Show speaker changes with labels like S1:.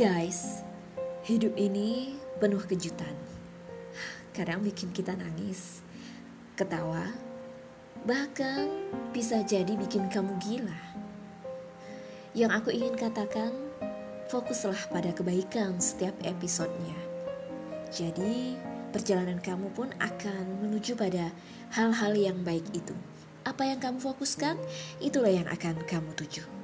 S1: Guys, hidup ini penuh kejutan. Kadang bikin kita nangis, ketawa, bahkan bisa jadi bikin kamu gila. Yang aku ingin katakan, fokuslah pada kebaikan setiap episodenya. Jadi, perjalanan kamu pun akan menuju pada hal-hal yang baik itu. Apa yang kamu fokuskan, itulah yang akan kamu tuju.